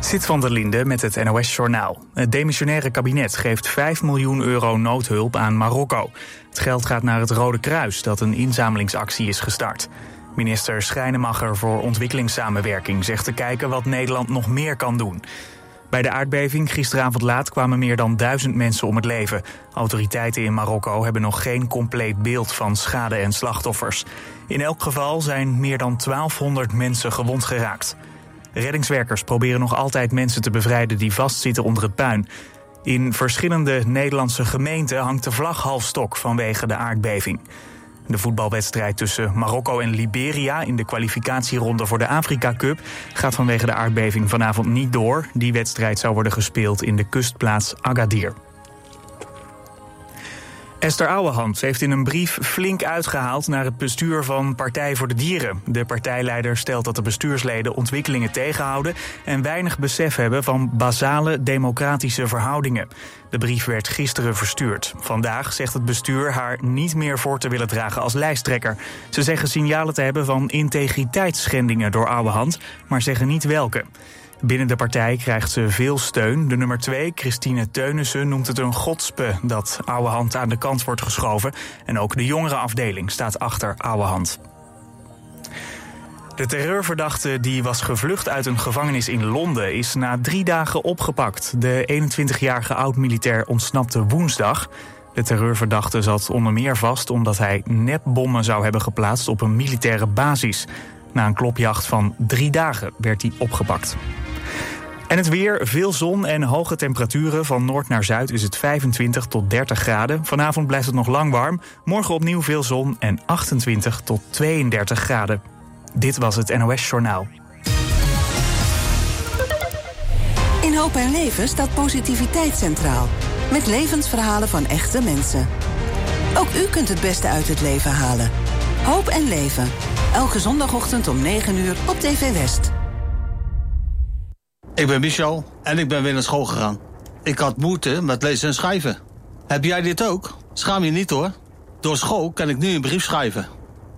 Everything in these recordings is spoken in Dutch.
Zit van der Linde met het NOS-journaal. Het demissionaire kabinet geeft 5 miljoen euro noodhulp aan Marokko. Het geld gaat naar het Rode Kruis, dat een inzamelingsactie is gestart. Minister Schrijnemacher voor ontwikkelingssamenwerking zegt te kijken wat Nederland nog meer kan doen. Bij de aardbeving gisteravond laat kwamen meer dan duizend mensen om het leven. Autoriteiten in Marokko hebben nog geen compleet beeld van schade en slachtoffers. In elk geval zijn meer dan 1200 mensen gewond geraakt. Reddingswerkers proberen nog altijd mensen te bevrijden die vastzitten onder het puin. In verschillende Nederlandse gemeenten hangt de vlag halfstok vanwege de aardbeving. De voetbalwedstrijd tussen Marokko en Liberia in de kwalificatieronde voor de Afrika Cup gaat vanwege de aardbeving vanavond niet door. Die wedstrijd zou worden gespeeld in de kustplaats Agadir. Esther Ouwehand heeft in een brief flink uitgehaald naar het bestuur van Partij voor de Dieren. De partijleider stelt dat de bestuursleden ontwikkelingen tegenhouden en weinig besef hebben van basale democratische verhoudingen. De brief werd gisteren verstuurd. Vandaag zegt het bestuur haar niet meer voor te willen dragen als lijsttrekker. Ze zeggen signalen te hebben van integriteitsschendingen door Ouwehand, maar zeggen niet welke. Binnen de partij krijgt ze veel steun. De nummer 2, Christine Teunissen, noemt het een godspe dat oude hand aan de kant wordt geschoven. En ook de jongere afdeling staat achter oude hand. De terreurverdachte die was gevlucht uit een gevangenis in Londen is na drie dagen opgepakt. De 21-jarige oud-militair ontsnapte woensdag. De terreurverdachte zat onder meer vast omdat hij nepbommen zou hebben geplaatst op een militaire basis. Na een klopjacht van drie dagen werd hij opgepakt. En het weer, veel zon en hoge temperaturen. Van noord naar zuid is het 25 tot 30 graden. Vanavond blijft het nog lang warm. Morgen opnieuw veel zon en 28 tot 32 graden. Dit was het NOS Journaal. In Hoop en Leven staat positiviteit centraal. Met levensverhalen van echte mensen. Ook u kunt het beste uit het leven halen. Hoop en Leven. Elke zondagochtend om 9 uur op TV West. Ik ben Michel en ik ben weer naar school gegaan. Ik had moeite met lezen en schrijven. Heb jij dit ook? Schaam je niet hoor. Door school kan ik nu een brief schrijven.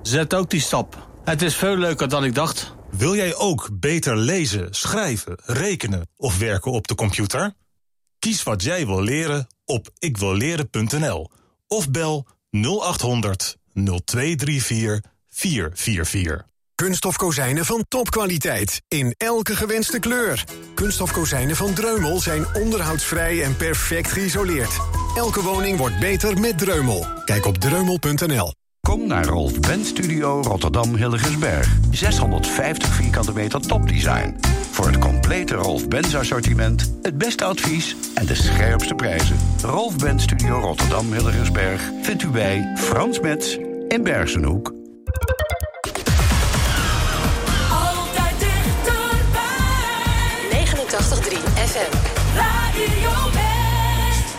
Zet ook die stap. Het is veel leuker dan ik dacht. Wil jij ook beter lezen, schrijven, rekenen of werken op de computer? Kies wat jij wil leren op ikwilleren.nl of bel 0800 0234 444. Kunststof kozijnen van topkwaliteit. In elke gewenste kleur. Kunststof kozijnen van Dreumel zijn onderhoudsvrij en perfect geïsoleerd. Elke woning wordt beter met Dreumel. Kijk op dreumel.nl. Kom naar Rolf Benz Studio Rotterdam Hilligensberg. 650 vierkante meter topdesign. Voor het complete Rolf Benz assortiment, het beste advies en de scherpste prijzen. Rolf Benz Studio Rotterdam Hilligensberg vindt u bij Frans Metz in Bergenhoek. 89.3 FM. Radio West.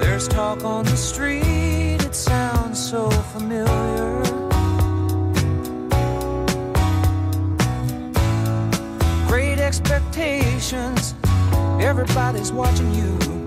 There's talk on the street, expectations, everybody's watching you.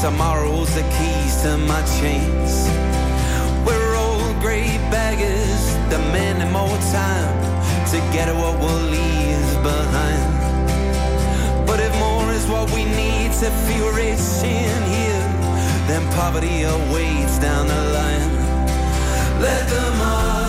tomorrow's the keys to my chains. We're all gray beggars, demanding more time to get what we'll leave behind. But if more is what we need to feel rich in here, then poverty awaits down the line. Let them all.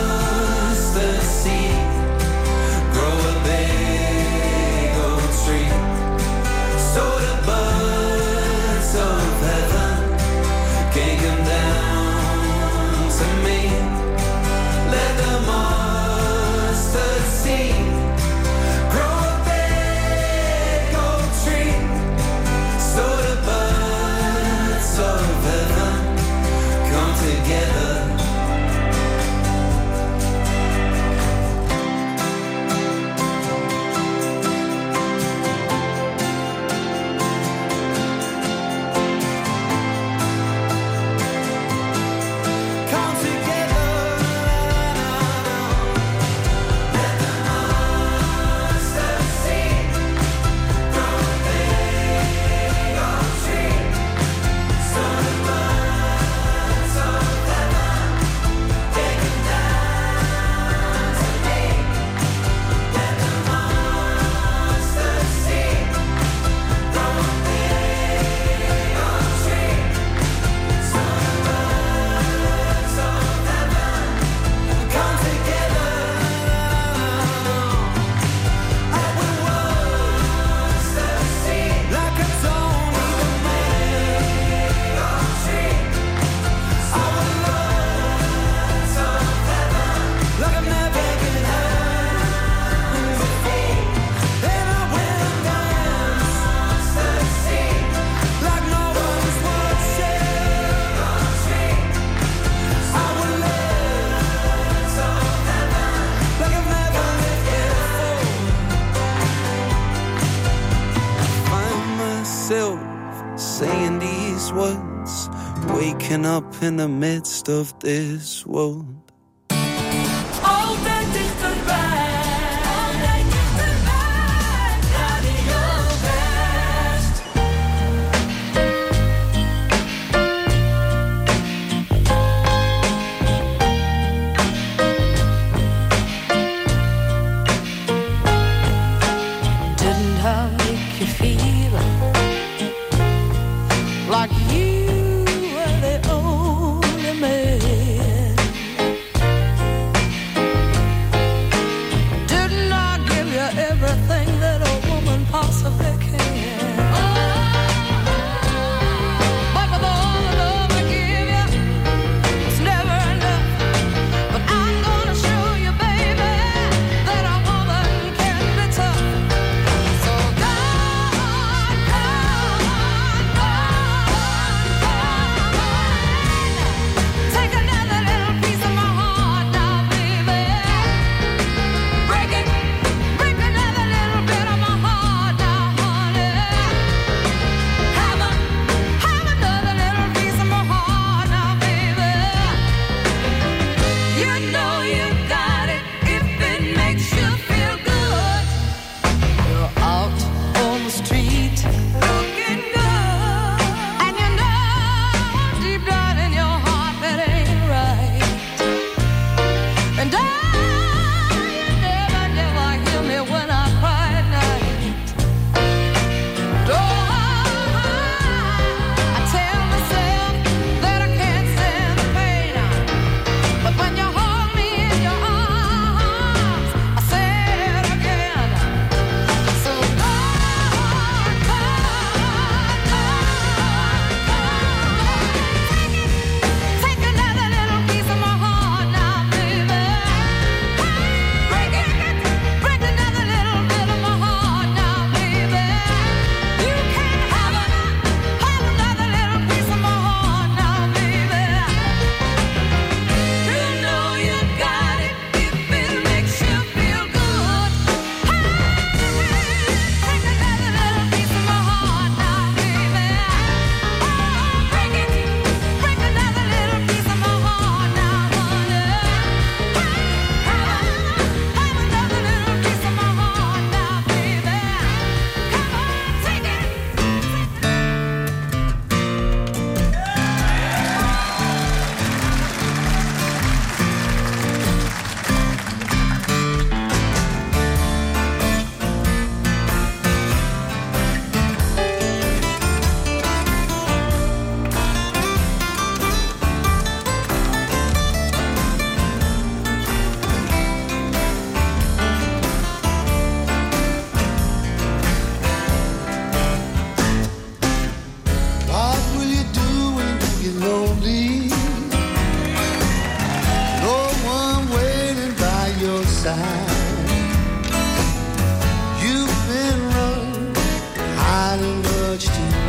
In the midst of this world.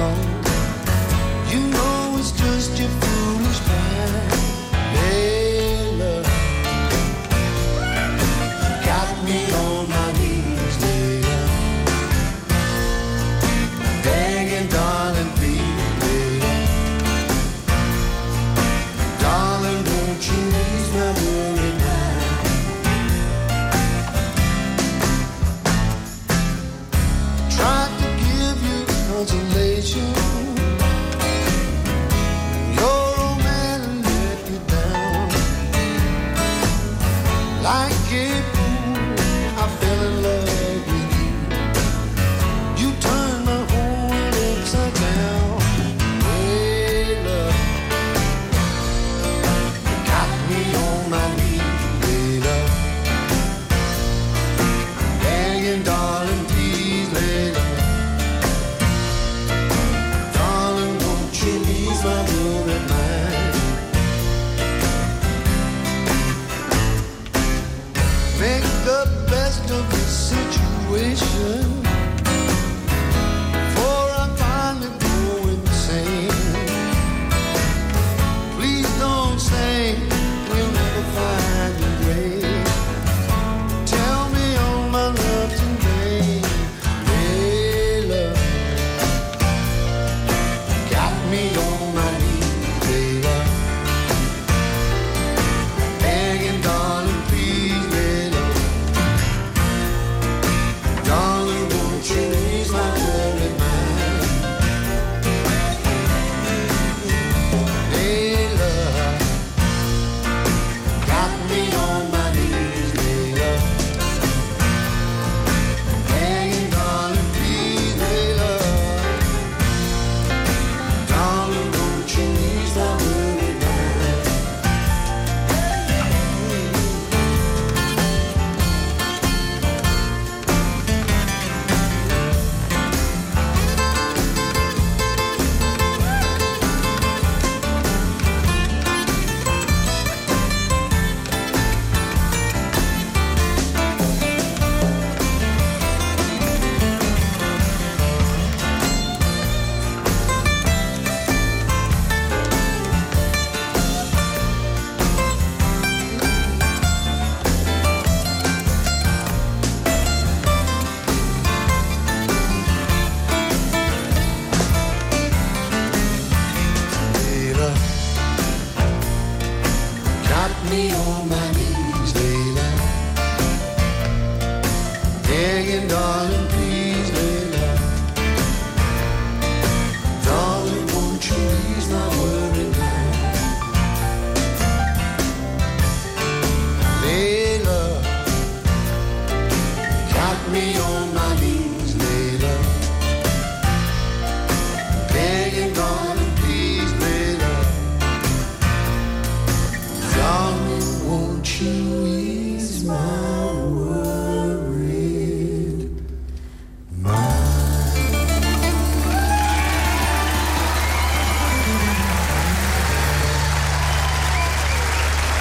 home.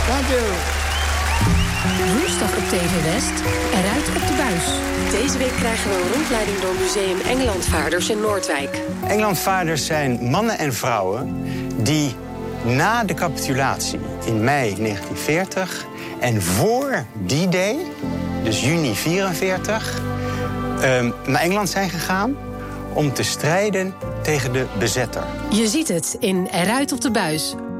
Thank you. Woensdag op TV West, eruit op de buis. Deze week krijgen we een rondleiding door Museum Engelandvaarders in Noordwijk. Engelandvaarders zijn mannen en vrouwen die na de capitulatie in mei 1940 en voor die day, dus juni 44, ehm, naar Engeland zijn gegaan om te strijden tegen de bezetter. Je ziet het in Eruit op de buis.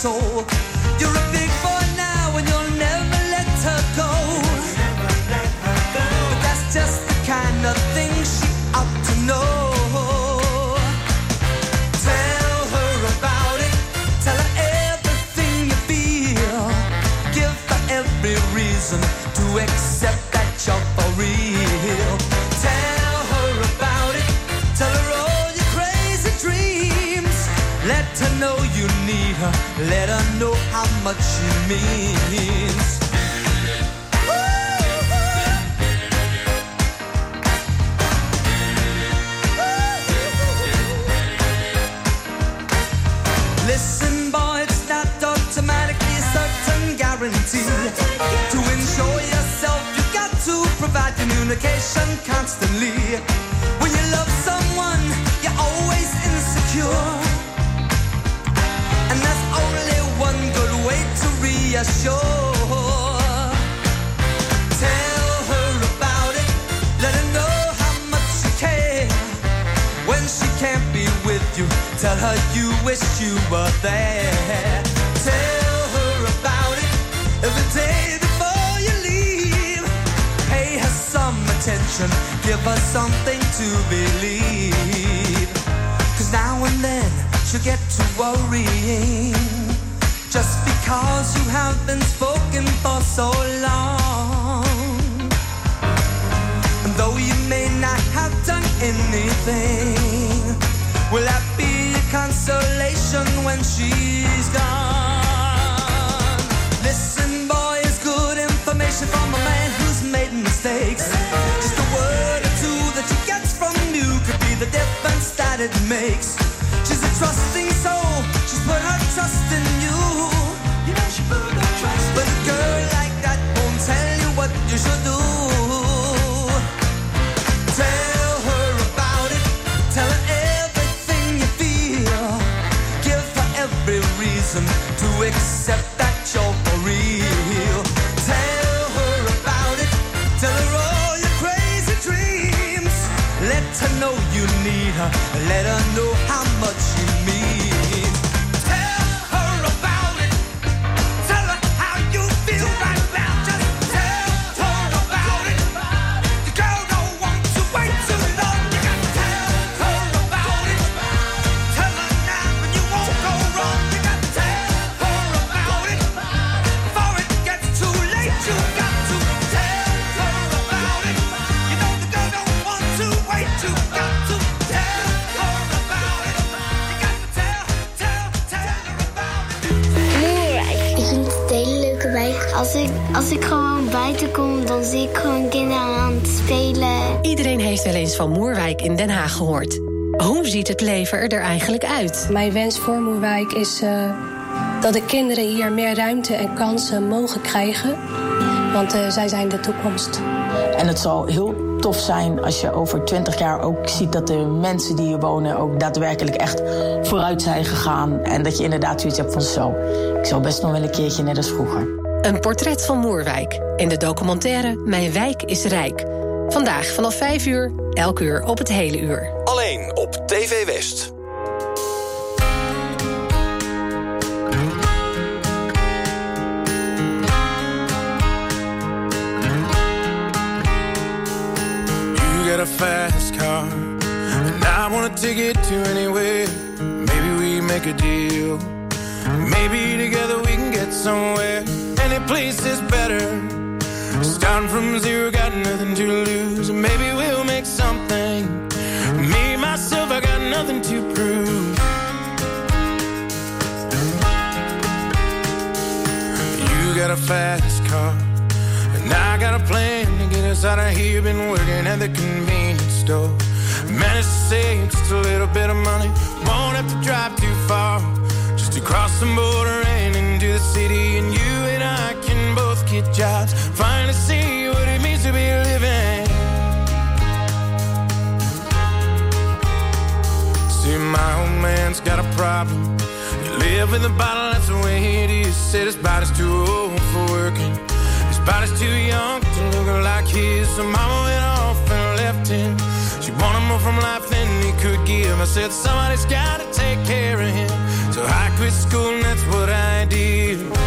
soul. You're a Let her know how much she means. Listen, boy, it's not automatically a certain guarantee. To ensure yourself, you got to provide communication constantly. be ashore. Tell her about it, let her know how much you care. When she can't be with you, tell her you wish you were there. Tell her about it every day before you leave. Pay her some attention, give her something to now and then she'll get to worrying because you have been spoken for so long. And though you may not have done anything, will that be a consolation when she's gone? Listen, boy, it's good information from a man who's made mistakes. Just a word or two that she gets from you could be the difference that it makes. She's a trusting soul, she's put her trust in Moerwijk in Den Haag gehoord. Hoe ziet het leven er eigenlijk uit? Mijn wens voor Moerwijk is eh, dat de kinderen hier meer ruimte en kansen mogen krijgen. Want eh, zij zijn de toekomst. En het zal heel tof zijn als je over 20 jaar ook ziet dat de mensen die hier wonen ook daadwerkelijk echt vooruit zijn gegaan. En dat je inderdaad zoiets hebt van zo. Ik zou best nog wel een keertje net als vroeger. Een portret van Moerwijk in de documentaire Mijn wijk is rijk. Vandaag vanaf 5 uur, elk uur op het hele uur. Alleen op TV West. You got a fast car, and I wanna take it to anywhere. Maybe we make a deal. Maybe together we can get somewhere. Any place is better. Starting from zero, got nothing to lose. Maybe we'll make something. Me, myself, I got nothing to prove. You got a fast car. And I got a plan to get us out of here. Been working at the convenience store. Managed to save just a little bit of money. Won't have to drive too far. Just to cross the border and into the city. And you jobs. Finally see what it means to be living. See, my old man's got a problem. You live in the bottle, that's the way it is. Said his body's too old for working. His body's too young to look like his. So mama went off and left him. She wanted more from life than he could give. I said, somebody's gotta take care of him. So I quit school and that's what I did.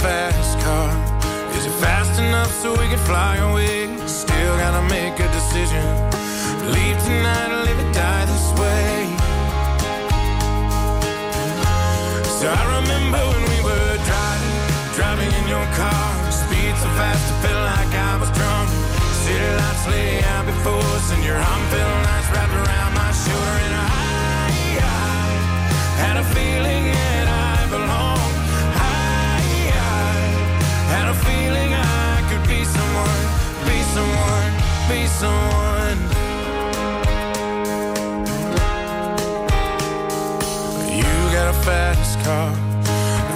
Fast car. Is it fast enough so we can fly away? Still gotta make a decision. Leave tonight or live or die this way. So I remember when we were driving, driving in your car. Speed so fast, I felt like I was drunk. City lights lay out before us, and your arm felt car.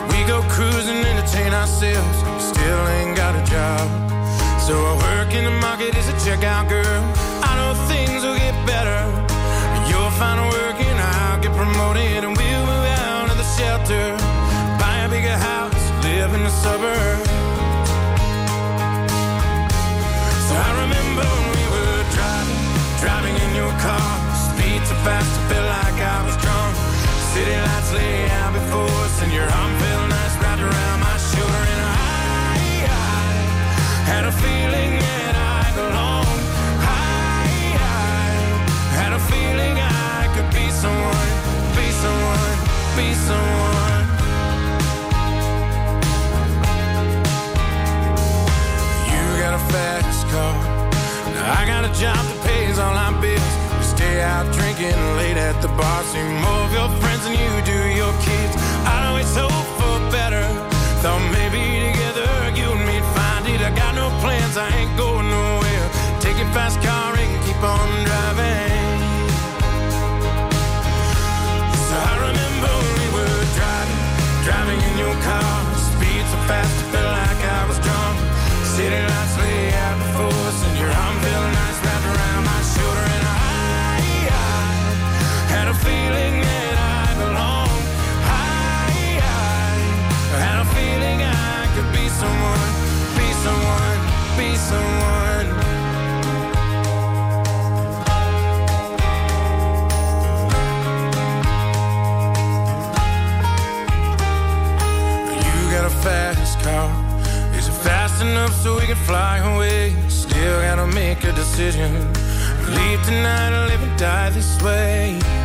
We go cruising, entertain ourselves. Still ain't got a job. So I work in the market as a checkout girl. I know things will get better. You'll find work and I'll get promoted and we'll move out of the shelter. Buy a bigger house, live in the suburbs. So I remember when we were driving, driving in your car. Speed so fast, City lights lay out before us, and your arm felt nice wrapped around my shoulder. And I, I had a feeling that I belonged. I, I had a feeling I could be someone, be someone, be someone. You got a fast car, I got a job that pays all my bills. We stay out drinking late at the bar, see more of your friends than you do your kids. I always hope for better. Thought maybe together you and me'd find it. I got no plans, I ain't going nowhere. Take your fast car and keep on. someone, be someone. You got a fast car. Is it fast enough so we can fly away? Still gotta make a decision. Leave tonight or live and die this way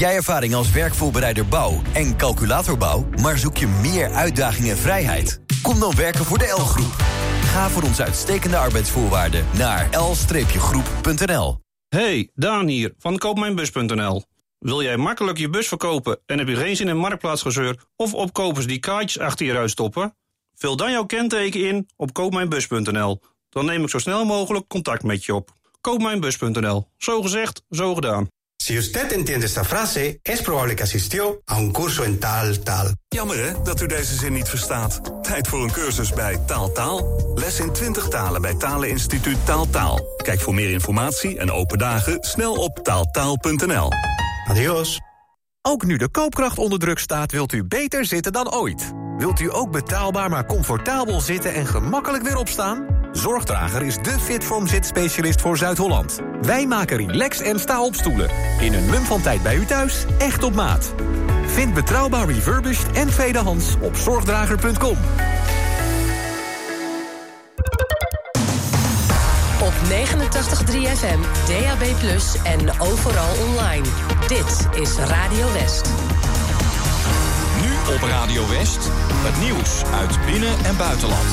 jij ervaring als werkvoorbereider bouw en calculatorbouw, maar zoek je meer uitdaging en vrijheid? Kom dan werken voor de L-groep. Ga voor onze uitstekende arbeidsvoorwaarden naar l-groep.nl. Hey, Daan hier van koopmijnbus.nl. Wil jij makkelijk je bus verkopen en heb je geen zin in marktplaatsgezeur of opkopers die kaartjes achter je huis stoppen? Vul dan jouw kenteken in op koopmijnbus.nl. Dan neem ik zo snel mogelijk contact met je op. Koopmijnbus.nl. Zo gezegd, zo gedaan. Si usted entiende esta frase, es probable que asistió a un curso en tal tal. Jammer hè, dat u deze zin niet verstaat. Tijd voor een cursus bij Taal Taal. Les in 20 talen bij Taleninstituut Taal Taal. Kijk voor meer informatie en open dagen snel op taaltaal.nl. Adios. Ook nu de koopkracht onder druk staat, wilt u beter zitten dan ooit. Wilt u ook betaalbaar maar comfortabel zitten en gemakkelijk weer opstaan? Zorgdrager is de Fitform zitspecialist voor Zuid-Holland. Wij maken relax en sta-opstoelen. In een mum van tijd bij u thuis, echt op maat. Vind betrouwbaar refurbished en tweedehands op zorgdrager.com. Op 89.3 FM, DAB+, en overal online. Dit is Radio West. Nu op Radio West, het nieuws uit binnen- en buitenland.